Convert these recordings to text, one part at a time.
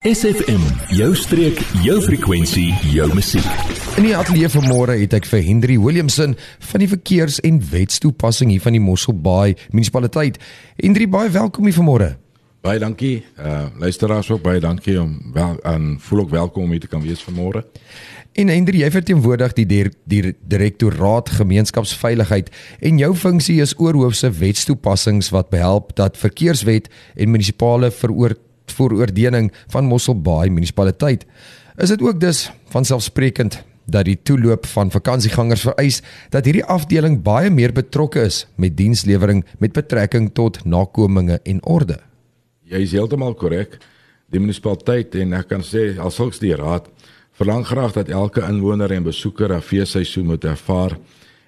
SFM, jou streek, jou frekwensie, jou musiek. In die ateljee vanmôre het ek vir Henry Williamson van die verkeers- en wetstoepassing hier van die Mosselbaai munisipaliteit. Henry, baie welkom hier vanmôre. Baie dankie. Uh luisteraars ook baie dankie om wel aan voel ook welkom om hier te kan wees vanmôre. En Henry, jy verteenwoordig die die, die direktoraat gemeenskapsveiligheid en jou funksie is oorhoofse wetstoepassings wat behelp dat verkeerswet en munisipale veroor vooroordeling van Mosselbaai munisipaliteit. Is dit ook dus vanselfsprekend dat die toeloop van vakansiegangers vereis dat hierdie afdeling baie meer betrokke is met dienslewering met betrekking tot nakominge en orde. Jy is heeltemal korrek. Die munisipaliteit en ek kan sê alsulks die raad verlang graag dat elke inwoner en besoeker 'n feesseisoen moet ervaar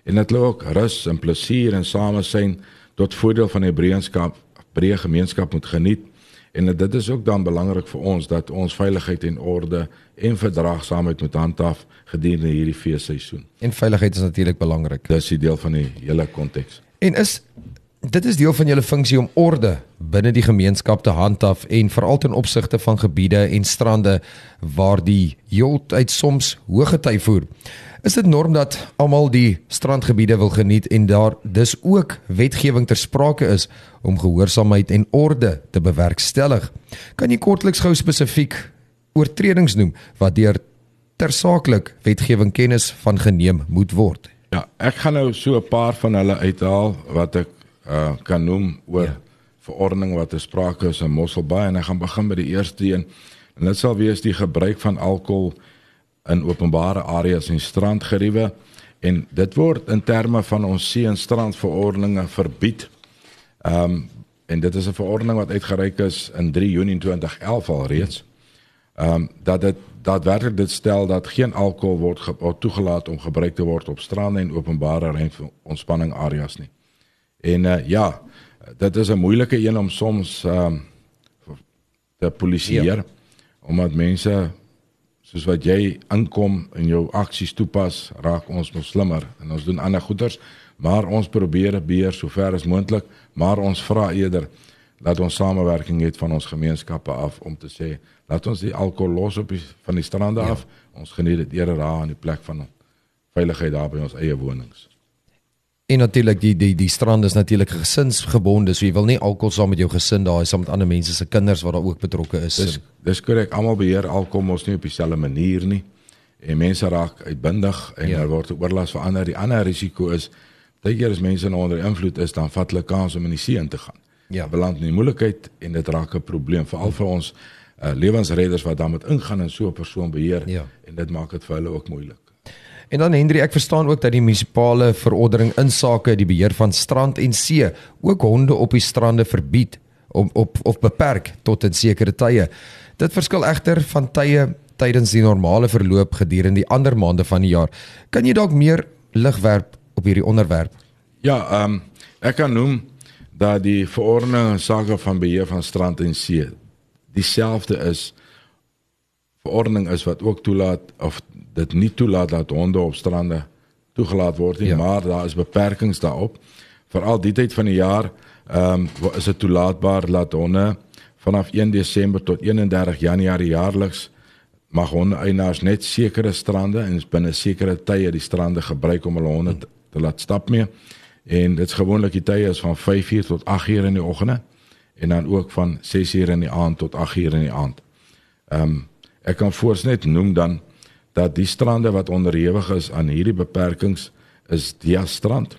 en dat hulle ook rus en plesier en samesyn tot voordeel van die Hebreëskap, breë gemeenskap moet geniet En dit is ook dan belangrik vir ons dat ons veiligheid en orde en verdraagsaamheid moet handhaaf gedurende hierdie feesseisoen. En veiligheid is natuurlik belangrik. Dis 'n deel van die hele konteks. En is dit is deel van julle funksie om orde binne die gemeenskap te handhaaf en veral ten opsigte van gebiede en strande waar die jot uit soms hoë gety voer. Is dit norm dat almal die strandgebiede wil geniet en daar dis ook wetgewing ter sprake is om gehoorsaamheid en orde te bewerkstellig? Kan jy kortliks gou spesifiek oortredings noem wat deur tersaaklik wetgewing kennis van geneem moet word? Ja, ek gaan nou so 'n paar van hulle uithaal wat ek uh, kan noem oor ja. verordening wat ter sprake is in Mosselbaai en ek gaan begin by die eerste een en dit sal wees die gebruik van alkohol in openbare areas en strandgeriewe en dit word in terme van ons see en strandverordeninge verbied. Ehm um, en dit is 'n verordening wat uitgereik is in 3 Junie 2011 al reeds. Ehm um, dat dit daadwerklik dit stel dat geen alkohol word, ge, word toegelaat om gebruik te word op strande en openbare ontspanning areas nie. En uh, ja, dit is 'n moeilike een om soms ehm um, te polisieer ja. omdat mense soos wat jy inkom en jou aksies toepas, raak ons mos slimmer en ons doen ander goeders, maar ons probeer beheer so ver as moontlik, maar ons vra eerder dat ons samewerking het van ons gemeenskappe af om te sê laat ons die alkohol los op die, van die strande ja. af. Ons geniet dit eerder daar in die plek van veiligheid daar by ons eie wonings. En natuurlik die die die strand is natuurlik gesinsgebonde, so jy wil nie alkohol saam met jou gesin daar hê saam met ander mense se kinders wat daar ook betrokke is. Dis dis korrek. Almal beheer alkohol mos nie op dieselfde manier nie. En mense raak uitbundig en ja. daar word oorlas vir ander. Die ander risiko is baie keer as mense onder invloed is, dan vat hulle kans om in die see in te gaan. Ja, beland in die moeilikheid en dit raak 'n probleem veral vir ons uh, lewensredders wat dan moet ingaan en so 'n persoon beheer ja. en dit maak dit vir hulle ook moeilik. En dan Hendrie, ek verstaan ook dat die munisipale verordening insake die beheer van strand en see ook honde op die strande verbied om op of beperk tot 'n sekere tye. Dit verskil egter van tye tydens die normale verloop gedurende die ander maande van die jaar. Kan jy dalk meer lig werp op hierdie onderwerp? Ja, ehm um, ek kan noem dat die verordening insake van beheer van strand en see dieselfde is verordening is wat ook toelaat of dit nie toelaat dat honde op strande toegelaat word nie, ja. maar daar is beperkings daarop. Veral die tyd van die jaar ehm um, is dit toelaatbaar dat honde vanaf 1 Desember tot 31 Januarie jaarliks mag honde eienaars net sekere strande en binne sekere tye die strande gebruik om hulle honde te, te laat stap mee. En dit is gewoonlik die tye is van 5:00 tot 8:00 in die oggende en dan ook van 6:00 in die aand tot 8:00 in die aand. Ehm um, ek kan voors net noem dan dat die strande wat onderhewig is aan hierdie beperkings is Dia strand.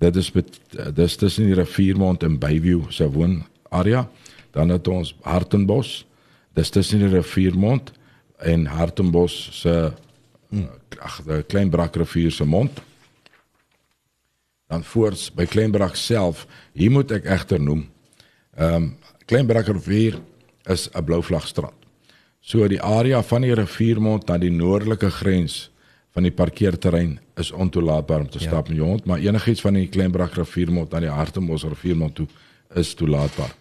Dit is dis tussen die riviermond en Bayview se woon area. Dan het ons Hartenbos. Dis tussen die riviermond en Hartenbos se ag die Kleinbrak rivier se mond. Dan voorts by Kleinbrak self, hier moet ek egter noem. Ehm um, Kleinbrak rivier is 'n blou vlag strand. So die area van die riviermond na die noordelike grens van die parkeerterrein is ontoelaatbaar om te ja. stap met jou hond, maar enigiets van die Kleinbrag riviermond na die Hartembos riviermond toe is toelaatbaar.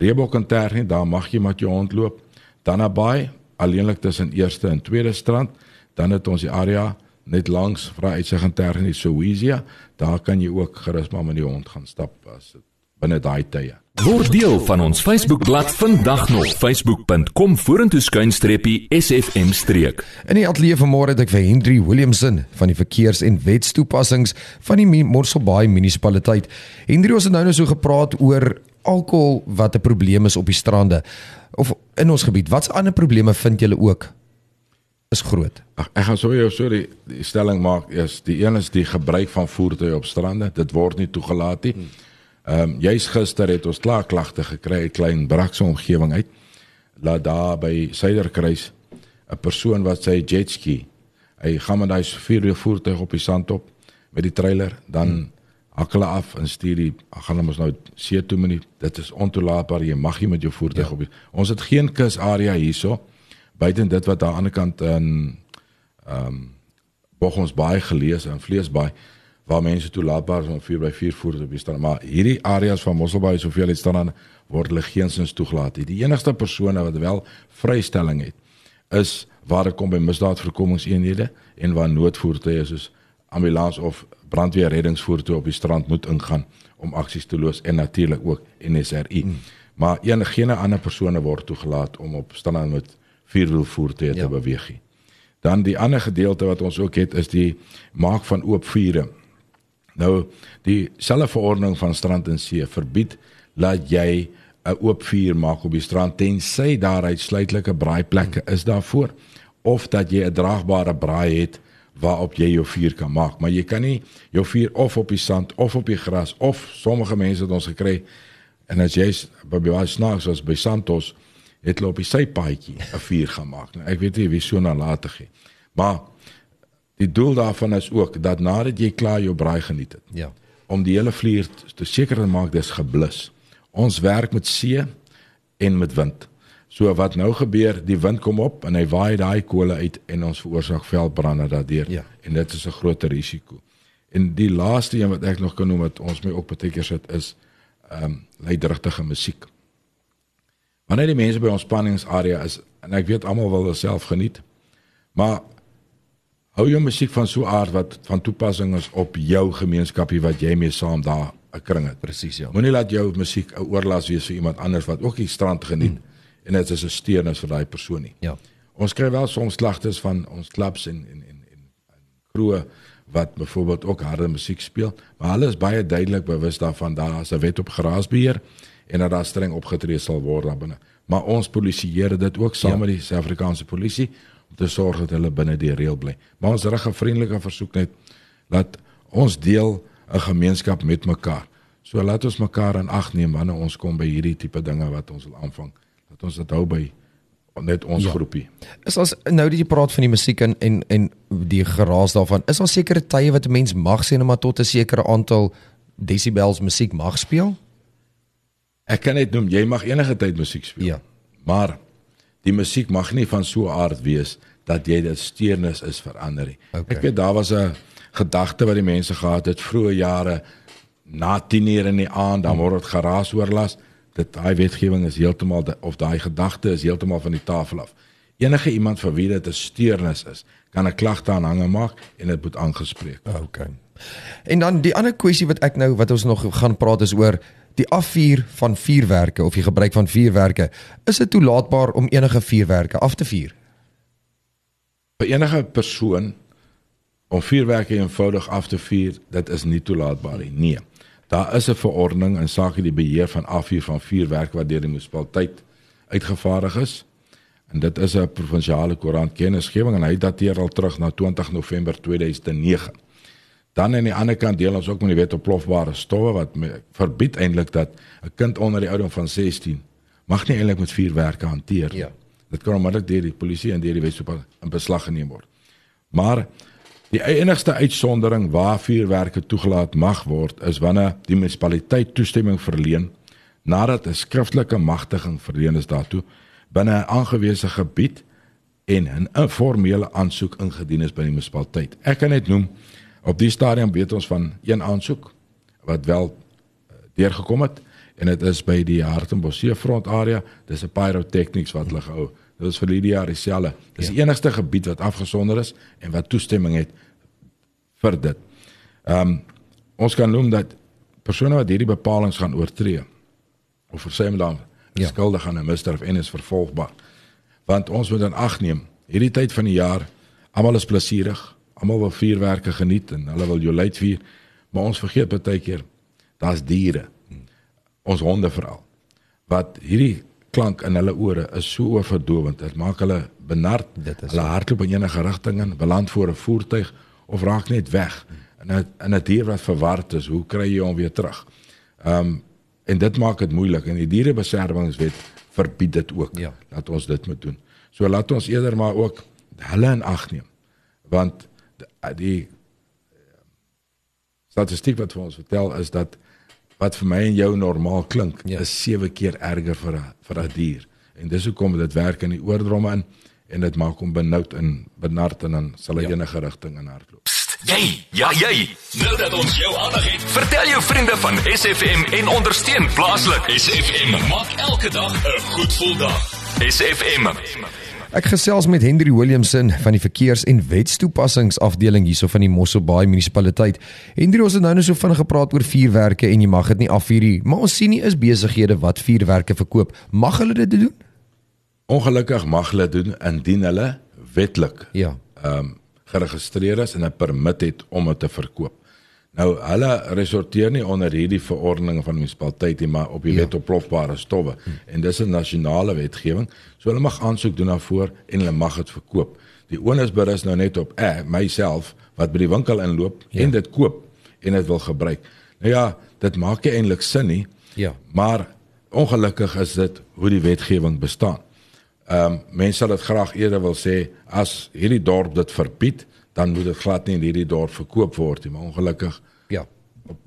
Reebok en Ternie, daar mag jy met jou hond loop. Dan naby, alleenlik tussen eerste en tweede strand, dan het ons die area net langs vra uitsig en Ternie Sowesia, daar kan jy ook gerus maar met die hond gaan stap as dit binne daai tye. Word deel van ons Facebookblad vandag nog facebook.com vorentoe skuinstreepie sfm streek. In die ateljee vanmôre het ek vir Henry Williamson van die verkeers- en wetstoepassings van die Mosselbaai munisipaliteit. Henry ons het nou nou so gepraat oor alkohol wat 'n probleem is op die strande of in ons gebied. Watse ander probleme vind julle ook is groot? Ag, ek gaan sou jou sorry die stelling maak is die een is die gebruik van voertuie op strande. Dit word nie toegelaat nie. Ehm um, jy's gister het ons klaar klagte gekry 'n klein brakse omgewing uit. Laat daar by Suiderkruis 'n persoon wat sy jetski hy gaan met daai vier voertuig op die sand op met die trailer dan hmm hak hulle af en stuur die gaan ons nou see toe met die dit is ontoelaatbaar jy mag nie met jou voertuig ja. op die, ons het geen kusarea hierso buite dit wat aan die ander kant in ehm um, Bochums baie gelees en Vleesbaai waar mense toelaatbaar is om 4x4 voertuie op die strand maar hierdie areas van Mosselbaai soveel het staan word hulle geensins toegelaat die enigste persone wat wel vrystelling het is waar dit kom by misdaadvoorkomingseenhede en waar noodvoertuie soos ambulans of brandweer reddingsvoertuie op die strand moet ingaan om aksies te loos en natuurlik ook NSRI. Mm. Maar enige ander persone word toegelaat om op strande met vierwielvoertuie ja. te beweeg. Dan die ander gedeelte wat ons ook het is die maak van oop vure. Nou die selfe verordening van strand en see verbied dat jy 'n oop vuur maak op die strand tensy daar uitsluitlike braaiplekke is daarvoor of dat jy 'n draagbare braai het waarop jy jou vuur kan maak, maar jy kan nie jou vuur of op die sand of op die gras of sommige mense het ons gekry en as jy by baie snaaks was by Santos het hulle op die sypaadjie 'n vuur gemaak. Nou ek weet nie wie so nalatig nie. Maar die doel daarvan is ook dat nadat jy klaar jou braai geniet het. Ja. Om die hele vuur te seker te maak dis geblus. Ons werk met see en met wind. So wat nou gebeur, die wind kom op en hy waai daai kole uit en ons veroorsaak veldbrande daardeur. Ja. En dit is 'n groot risiko. En die laaste een wat ek nog kan noem wat ons my ook baie keer sit is ehm um, leiderige musiek. Wanneer die mense by ons spanningsarea is en ek weet almal wil self geniet, maar hou jou musiek van so aard wat van toepassing is op jou gemeenskapie wat jy mee saam daar 'n kring het. Presies ja. Moenie laat jou musiek 'n oorlas wees vir iemand anders wat ook die strand geniet. Hmm en dit is 'n steurnis vir daai persoon nie. Ja. Ons kry wel soms klagtes van ons klubs en en en en kroe wat byvoorbeeld ook harde musiek speel, maar hulle is baie duidelik bewus daarvan daar is 'n wet op geraasbeheer en dat daar streng opgetree sal word daarbinne. Maar ons polisieer dit ook saam ja. met die Suid-Afrikaanse polisie te sorg dat hulle binne die reël bly. Maar ons rig 'n vriendelike versoek net dat ons deel 'n gemeenskap met mekaar. So laat ons mekaar in ag neem wanneer ons kom by hierdie tipe dinge wat ons wil aanvang dat ons dit hou by net ons ja. groepie. Is ons nou dat jy praat van die musiek en en en die geraas daarvan, is daar sekere tye wat 'n mens mag sê net maar tot 'n sekere aantal desibels musiek mag speel? Ek kan net noem jy mag enige tyd musiek speel. Ja. Maar die musiek mag nie van so 'n aard wees dat jy dit steurnis is vir ander nie. Okay. Ek weet daar was 'n gedagte wat die mense gehad het vroeë jare na 10:00 in die aand dan word dit geraas oorlas dit daai wetgewing is heeltemal of daai gedagte is heeltemal van die tafel af. Enige iemand vir wie dit 'n steurnis is, kan 'n klagte aanhange maak en dit moet aangespreek word. Okay. En dan die ander kwessie wat ek nou wat ons nog gaan praat is oor die afvuur van vuurwerke of die gebruik van vuurwerke. Is dit toelaatbaar om enige vuurwerke af te vuur? Vir enige persoon om vuurwerke eenvoudig af te vuur, dit is nie toelaatbaar nie. Nee. Daar is 'n verordening in sake die beheer van afvuur van vuurwerk wat deur die munisipaliteit uitgevaardig is. En dit is 'n provinsiale koerant kennisgewing en hy dateer al terug na 20 November 2009. Dan aan die ander kant deel ons ook met die wet op plofbare stowwe wat verbied eintlik dat 'n kind onder die ouderdom van 16 mag nie eintlik met vuurwerke hanteer nie. Ja. Dit kan onmiddellik deur die polisie en deur die wetsopa in beslag geneem word. Maar Die enigste uitsondering waar vuurwerke toegelaat mag word is wanneer die munisipaliteit toestemming verleen nadat 'n skriftelike magtiging verleen is daartoe binne 'n aangewese gebied en 'n informele aansoek ingedien is by die munisipaliteit. Ek kan net noem op die stadium weet ons van een aansoek wat wel eh, deurgekom het en dit is by die Hartenbos seefront area. Dis 'n pyrotechnics wat hulle gehou. Dit is vir die jaar dieselfde. Dis ja. die enigste gebied wat afgesonder is en wat toestemming het vir dit. Ehm um, ons kan noem dat persone wat hierdie bepalinge gaan oortree of versuim dan Ja. skuldig aan 'n misdrijf en is vervolgbaar. Want ons moet in ag neem, hierdie tyd van die jaar, almal is plesierig, almal wil vuurwerke geniet en hulle wil jolijt vier, maar ons vergeet baie keer daar's diere. Ons honde veral. Wat hierdie klank in hulle ore is so oorverdowend. Dit maak hulle benard. Dit is hulle hardloop in enige rigting in, beland voor 'n voertuig of raak net weg. En in 'n dier wat verward is, hoe kry jy hom weer terug? Ehm um, en dit maak dit moeilik en die dierebeskermingswet verbied dit ook. Ja. Laat ons dit moet doen. So laat ons eerder maar ook hulle in ag neem. Want die, die statistiek wat vir ons vertel is dat wat vir my en jou normaal klink Ja. is 7 keer erger vir 'n vir 'n dier. En dis hoekom dit werk in die oordromme in en dit maak hom benoud en benard en dan sal hy Ja. enige rigting in hardloop. Jy, ja jy. Nou dat ons jou aandag het, vertel jou vriende van SFM en ondersteun plaaslik. SFM maak elke dag 'n goed gevoel dag. SFM. Ek gesels met Henry Williamson van die verkeers- en wetstoepassingsafdeling hierso van die Mosselbaai munisipaliteit. Henry, ons het nou net so vinnig gepraat oor vuurwerke en jy mag dit nie afvuur nie, maar ons sien nie is besighede wat vuurwerke verkoop. Mag hulle dit doen? Ongelukkig mag hulle doen indien hulle wetlik Ja. ehm um, geregistreer is en 'n permit het om dit te verkoop. Nou hulle resorteer nie onder hierdie verordeninge van munisipaliteit nie, maar op die Ja. wet op plofbare stowwe hm. en dis 'n nasionale wetgewing. So hulle mag aansoek doen daarvoor en hulle mag dit verkoop. Die onus berus nou net op eh myself wat by die winkel inloop ja. en dit koop en dit wil gebruik. Nou ja, dit maak nie eintlik sin nie. Ja. Maar ongelukkig is dit hoe die wetgewing bestaan. Ehm um, mense sal dit graag eerder wil sê as hierdie dorp dit verbied, dan moet dit glad nie in hierdie dorp verkoop word nie, maar ongelukkig Ja.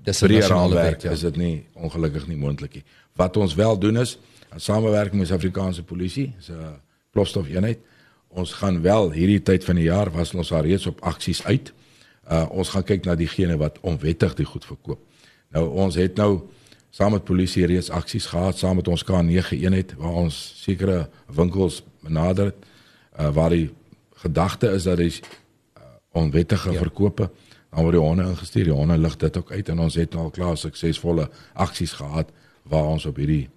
Dis 'n die nasionale wet. Ja. is dit nie ongelukkig nie moontlik nie. Wat ons wel doen is in samewerking met die Suid-Afrikaanse polisie, is 'n plofstof eenheid. Ons gaan wel hierdie tyd van die jaar was ons al reeds op aksies uit. Uh ons gaan kyk na diegene wat onwettig die goed verkoop. Nou ons het nou saam met polisie reeds aksies gehad saam met ons K9 eenheid waar ons sekere winkels benader het uh, waar die gedagte is dat uh, onwettige ja. verkope dan word die honde ingestuur. Die honde lig dit ook uit en ons het al klaar suksesvolle aksies gehad waar ons op hierdie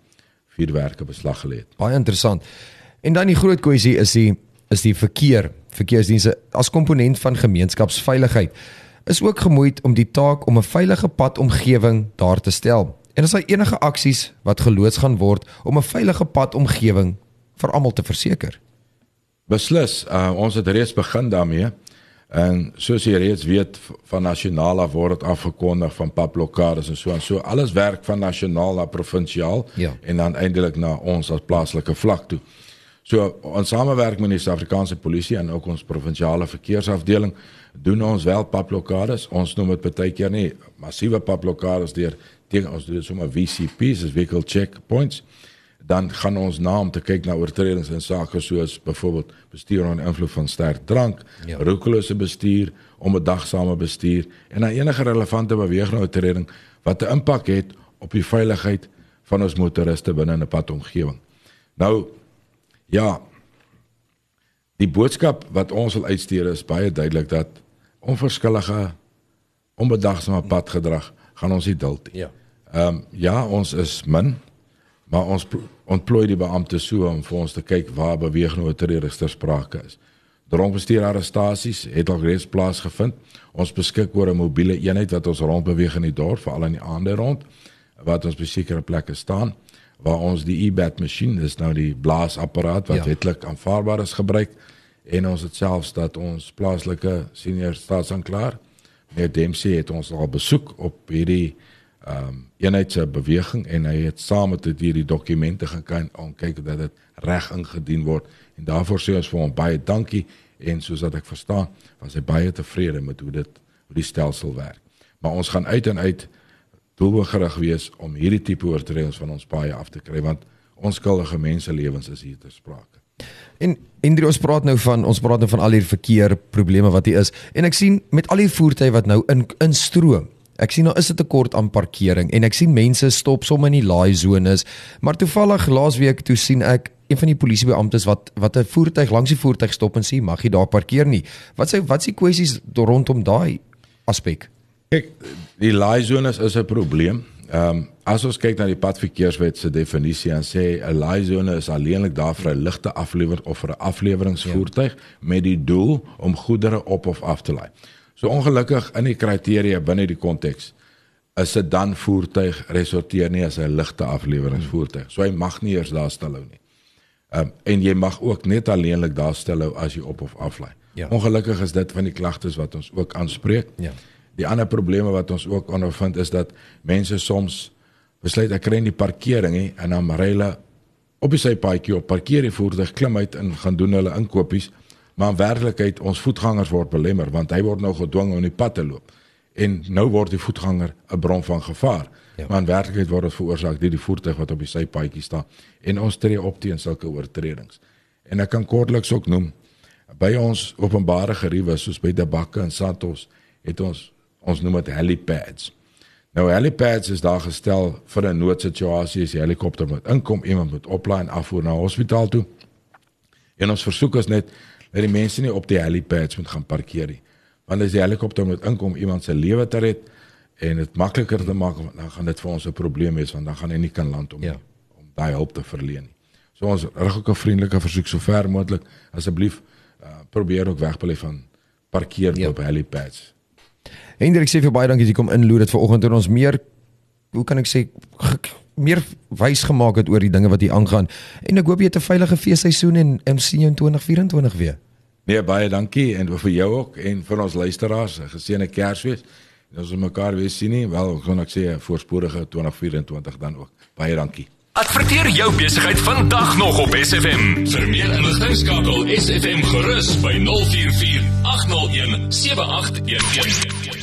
vuurwerke beslag gelê het. Baie interessant. En dan die groot kwessie is die is die verkeer, verkeersdienste as komponent van gemeenskapsveiligheid is ook gemoeid om die taak om 'n veilige padomgewing daar te stel. En as daar enige aksies wat geloods gaan word om 'n veilige padomgewing vir almal te verseker. Beslis, uh, ons het reeds begin daarmee. En soos jy reeds weet van nasionaal af word dit afgekondig van papblokkades en so en so. Alles werk van nasionaal na provinsiaal Ja. en dan eindelik na ons as plaaslike vlak toe. So ons samewerk met die Suid-Afrikaanse polisie en ook ons provinsiale verkeersafdeling doen ons wel papblokkades. Ons noem dit baie keer nie massiewe papblokkades deur teen ons doen dit sommer VCP's, as vehicle checkpoints. Dan gaan ons na om te kyk na oortredings en sake soos byvoorbeeld bestuur onder invloed van sterk drank, Ja. roekelose bestuur, onbedagsame bestuur en dan enige relevante bewegingsoortreding wat 'n impak het op die veiligheid van ons motoriste binne 'n padomgewing. Nou ja, die boodskap wat ons wil uitstuur is baie duidelik dat onverskillige onbedagsame padgedrag gaan ons nie duld nie. Ja. Ehm um, ja, ons is min, maar ons pl- ontplooi die beampte so om vir ons te kyk waar beweging oortredings ter sprake is. Dronkbestuur arrestasies het al reeds plaasgevind. Ons beskik oor 'n mobiele eenheid wat ons rondbeweeg in die dorp, veral in die aande rond, wat ons by sekere plekke staan waar ons die e-bat masjien, dis nou die blaasapparaat wat Ja. wetlik aanvaarbaar is gebruik en ons het selfs dat ons plaaslike senior staatsanklaer meneer Dempsey het ons al besoek op hierdie ehm um, eenheid se beweging en hy het saam met dit hierdie dokumente gekyk om kyk dat dit reg ingedien word en daarvoor sê ons vir hom baie dankie en soos dat ek verstaan was hy baie tevrede met hoe dit hoe die stelsel werk. Maar ons gaan uit en uit doelgerig wees om hierdie tipe oortredings van ons paaie af te kry want onskuldige menselewens is hier ter sprake. En Indri ons praat nou van ons praat nou van al hierdie verkeer probleme wat hier is en ek sien met al die voertuie wat nou in instroom. Ek sien nou is dit 'n tekort aan parkering en ek sien mense stop sommer in die laai zones. Maar toevallig laasweek toe sien ek een van die polisiebeamptes wat wat 'n voertuig langs die voertuig stop en sê mag jy daar parkeer nie. Wat sê wat s'ie kwessies rondom daai aspek? Kyk, die laai zones is 'n probleem Ehm um, as ons kyk na die padverkeerswet se definisie en sê 'n laai sone is alleenlik daar vir 'n ligte aflewer of vir 'n afleweringsvoertuig ja. met die doel om goedere op of af te laai. So ongelukkig in die kriteria binne die konteks is dit dan voertuig resorteer nie as 'n ligte afleweringsvoertuig. So hy mag nie eers daar stilhou nie. Ehm um, en jy mag ook net alleenlik daar stilhou as jy op of af laai. Ja. Ongelukkig is dit van die klagtes wat ons ook aanspreek. Ja. Die ander probleme wat ons ook ondervind is dat mense soms besluit ek kry nie parkering nie en dan ry hulle op die sypaadjie op parkeer die voertuig klim uit en gaan doen hulle inkopies maar in werklikheid ons voetgangers word belemmer want hy word nou gedwing om die pad te loop en nou word die voetganger 'n bron van gevaar ja. maar in werklikheid word dit veroorsaak deur die voertuig wat op die sypaadjie staan en ons tree op teen sulke oortredings en ek kan kortliks ook noem by ons openbare geriewe soos by Debakke en Santos het ons ons noem dit helipads. Nou helipads is daar gestel vir 'n noodsituasie as die helikopter moet inkom, iemand moet oplaai en afvoer na hospitaal toe. En ons versoek is net dat die mense nie op die helipads moet gaan parkeer nie. Want as die helikopter moet inkom iemand se lewe te red en dit makliker te maak, dan gaan dit vir ons 'n probleem wees want dan gaan hy nie kan land om ja. om daai hulp te verleen nie. So ons rig ook 'n vriendelike versoek so ver moontlik asseblief uh, probeer ook wegbly van parkeer ja. op helipads. Hendrik sê vir baie dankie dat jy kom inloer dit vanoggend en ons meer hoe kan ek sê meer wys gemaak het oor die dinge wat hier aangaan. En ek hoop jy het 'n veilige feesseisoen en en sien jou in 2024 weer. Nee, baie dankie en vir jou ook en vir ons luisteraars, 'n geseënde Kersfees. En as ons mekaar weer sien nie, wel, gaan ek sê 'n voorspoedige 2024 dan ook. Baie dankie. Adverteer jou besigheid vandag nog op SFM. Vir meer inligting skakel SFM gerus by 044 801 7811.